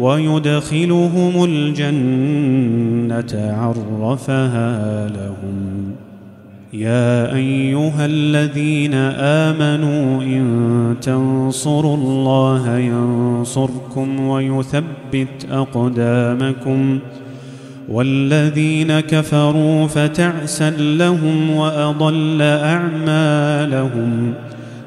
ويدخلهم الجنة عرفها لهم. يا أيها الذين آمنوا إن تنصروا الله ينصركم ويثبت أقدامكم. والذين كفروا فتعسا لهم وأضل أعمالهم ۖ.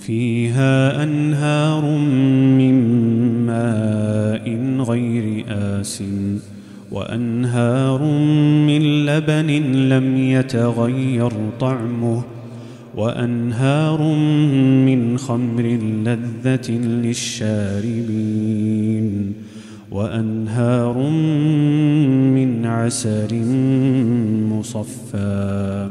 فيها أنهار من ماء غير آس وأنهار من لبن لم يتغير طعمه وأنهار من خمر لذة للشاربين وأنهار من عسل مصفّى.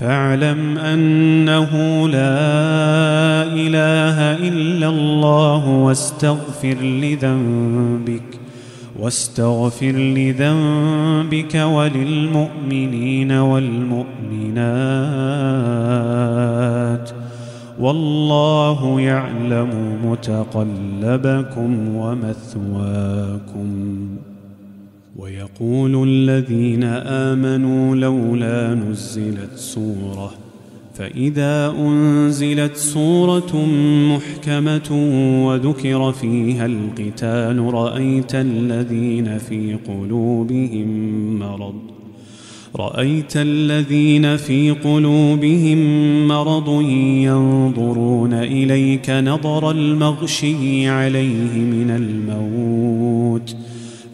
فاعلم أنه لا إله إلا الله واستغفر لذنبك واستغفر لذنبك وللمؤمنين والمؤمنات. والله يعلم متقلبكم ومثواكم. ويقول الذين آمنوا لولا نزلت سورة فإذا أنزلت سورة محكمة وذكر فيها القتال رأيت الذين في قلوبهم مرض رأيت الذين في قلوبهم مرض ينظرون إليك نظر المغشي عليه من الموت.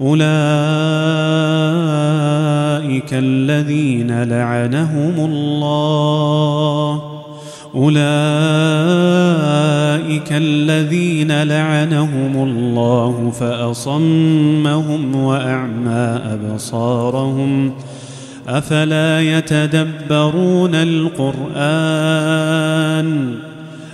أولئك الذين لعنهم الله. أولئك الذين لعنهم الله فأصمهم وأعمى أبصارهم. أفلا يتدبرون القرآن؟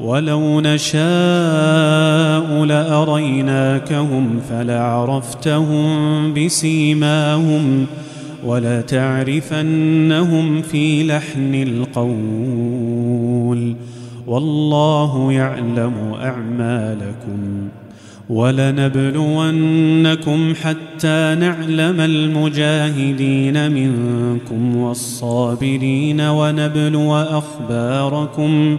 ولو نشاء لأريناكهم فلعرفتهم بسيماهم ولتعرفنهم في لحن القول والله يعلم أعمالكم ولنبلونكم حتى نعلم المجاهدين منكم والصابرين ونبلو أخباركم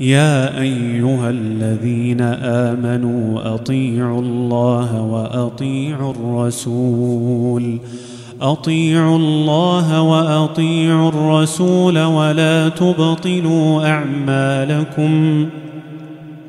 يا أيها الذين آمنوا أطيعوا الله وأطيعوا الرسول. أطيعوا الله وأطيعوا الرسول ولا تبطلوا أعمالكم.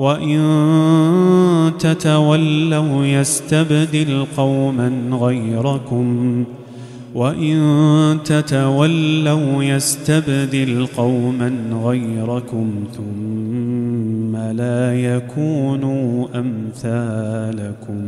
وإن تتولوا يستبدل قوما غيركم. وإن تتولوا يستبدل قوما غيركم ثم لا يكونوا أمثالكم.